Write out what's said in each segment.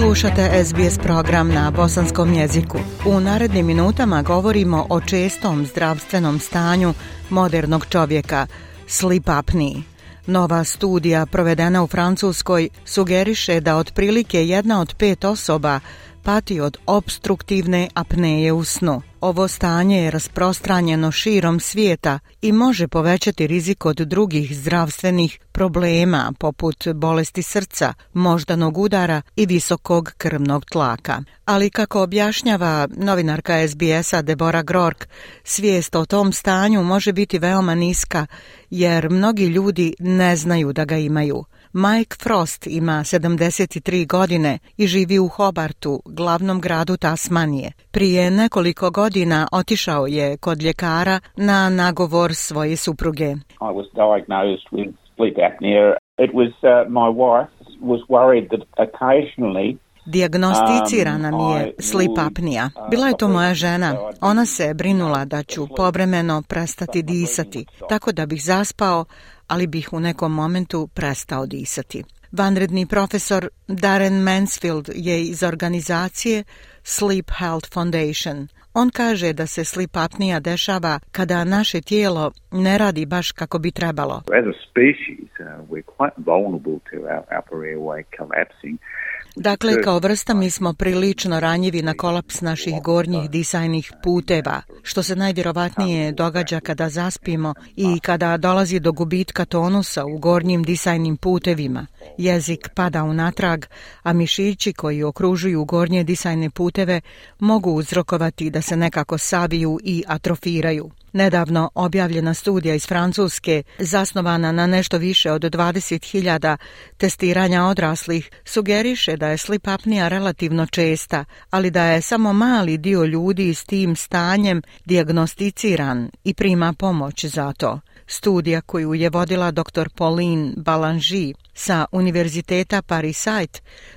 Slušate SBS program na bosanskom jeziku. U narednim minutama govorimo o čestom zdravstvenom stanju modernog čovjeka, sleep apnea. Nova studija provedena u Francuskoj sugeriše da otprilike jedna od pet osoba pati od obstruktivne apneje u snu. Ovo stanje je rasprostranjeno širom svijeta i može povećati rizik od drugih zdravstvenih problema poput bolesti srca, moždanog udara i visokog krvnog tlaka. Ali kako objašnjava novinarka SBS-a Debora Grork, svijest o tom stanju može biti veoma niska jer mnogi ljudi ne znaju da ga imaju. Mike Frost ima 73 godine i živi u Hobartu, glavnom gradu Tasmanije. Prije nekoliko godina otišao je kod ljekara na nagovor svoje supruge. I was Diagnosticirana mi je um, slip apnija. Uh, Bila je to moja žena. Ona se brinula da ću povremeno prestati disati, tako da bih zaspao, ali bih u nekom momentu prestao disati. Vanredni profesor Darren Mansfield je iz organizacije Sleep Health Foundation. On kaže da se sleep apnija dešava kada naše tijelo ne radi baš kako bi trebalo. Dakle, kao vrsta mi smo prilično ranjivi na kolaps naših gornjih disajnih puteva, što se najvjerovatnije događa kada zaspimo i kada dolazi do gubitka tonusa u gornjim disajnim putevima. Jezik pada unatrag, a mišići koji okružuju gornje disajne puteve mogu uzrokovati da se nekako saviju i atrofiraju. Nedavno objavljena studija iz Francuske, zasnovana na nešto više od 20.000 testiranja odraslih, sugeriše da je apnija relativno česta, ali da je samo mali dio ljudi s tim stanjem dijagnosticiran i prima pomoć za to. Studija koju je vodila dr. Pauline Balanji sa Univerziteta paris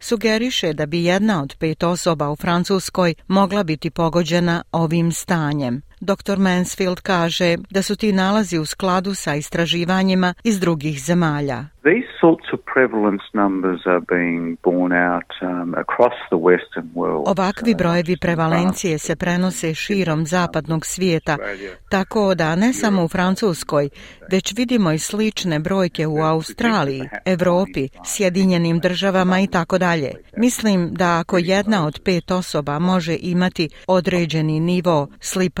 sugeriše da bi jedna od pet osoba u Francuskoj mogla biti pogođena ovim stanjem. Dr. Mansfield kaže da su ti nalazi u skladu sa istraživanjima iz drugih zemalja. Ovakvi brojevi prevalencije se prenose širom zapadnog svijeta, tako da ne samo u Francuskoj, već vidimo i slične brojke u Australiji, Europi, Sjedinjenim državama i tako dalje. Mislim da ako jedna od pet osoba može imati određeni nivo slip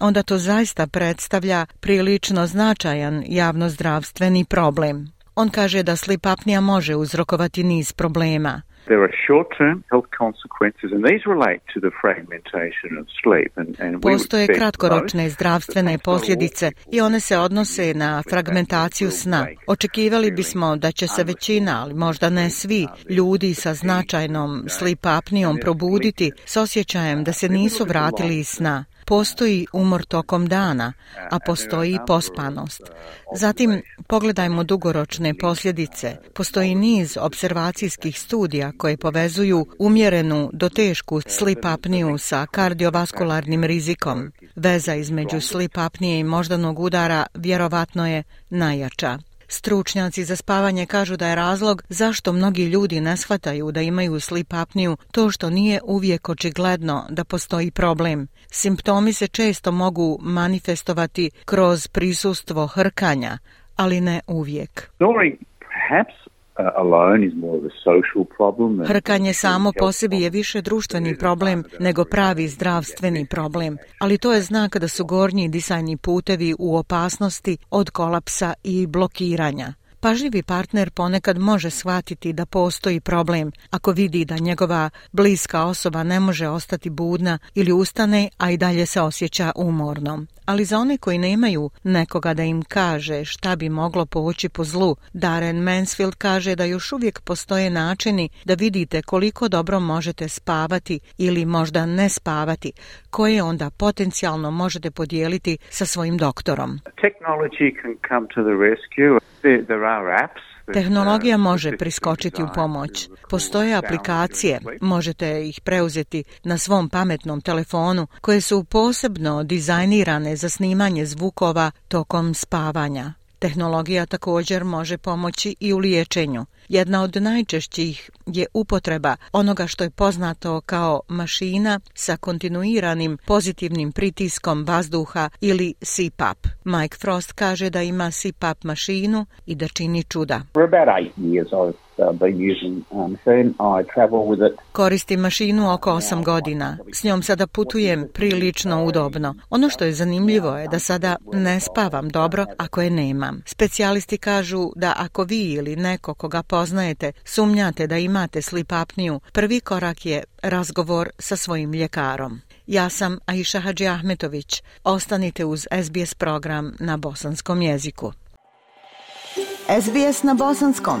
onda to zaista predstavlja prilično značajan javnozdravstveni problem. On kaže da apnea može uzrokovati niz problema. Postoje kratkoročne zdravstvene posljedice i one se odnose na fragmentaciju sna. Očekivali bismo da će se većina, ali možda ne svi, ljudi sa značajnom apnijom probuditi s osjećajem da se nisu vratili iz sna. Postoji umor tokom dana, e, a e, postoji pospanost. E, Zatim pogledajmo dugoročne posljedice. Postoji niz observacijskih studija koje povezuju umjerenu do tešku slip apniju sa kardiovaskularnim rizikom. Veza između slip apnije i moždanog udara vjerovatno je najjača. Stručnjaci za spavanje kažu da je razlog zašto mnogi ljudi ne shvataju da imaju sleep apniju to što nije uvijek očigledno da postoji problem. Simptomi se često mogu manifestovati kroz prisustvo hrkanja, ali ne uvijek. Uh, Hrkanje samo po sebi je više društveni problem nego pravi zdravstveni problem, ali to je znak da su gornji disajni putevi u opasnosti od kolapsa i blokiranja. Pažljivi partner ponekad može shvatiti da postoji problem ako vidi da njegova bliska osoba ne može ostati budna ili ustane, a i dalje se osjeća umornom. Ali za one koji nemaju nekoga da im kaže šta bi moglo poći po zlu, Darren Mansfield kaže da još uvijek postoje načini da vidite koliko dobro možete spavati ili možda ne spavati, koje onda potencijalno možete podijeliti sa svojim doktorom. Tehnologija uh, može priskočiti u pomoć. Postoje aplikacije, možete ih preuzeti na svom pametnom telefonu koje su posebno dizajnirane za snimanje zvukova tokom spavanja. Tehnologija također može pomoći i u liječenju. Jedna od najčešćih je upotreba onoga što je poznato kao mašina sa kontinuiranim pozitivnim pritiskom vazduha ili CPAP. Mike Frost kaže da ima CPAP mašinu i da čini čuda. Uh, um, Koristim mašinu oko 8 godina. S njom sada putujem prilično um, udobno. Ono što je zanimljivo je da sada ne spavam dobro ako je nemam. Specijalisti kažu da ako vi ili neko koga poznajete sumnjate da imate sleep apniju, prvi korak je razgovor sa svojim ljekarom. Ja sam Aisha Hadži Ahmetović. Ostanite uz SBS program na bosanskom jeziku. SBS na bosanskom.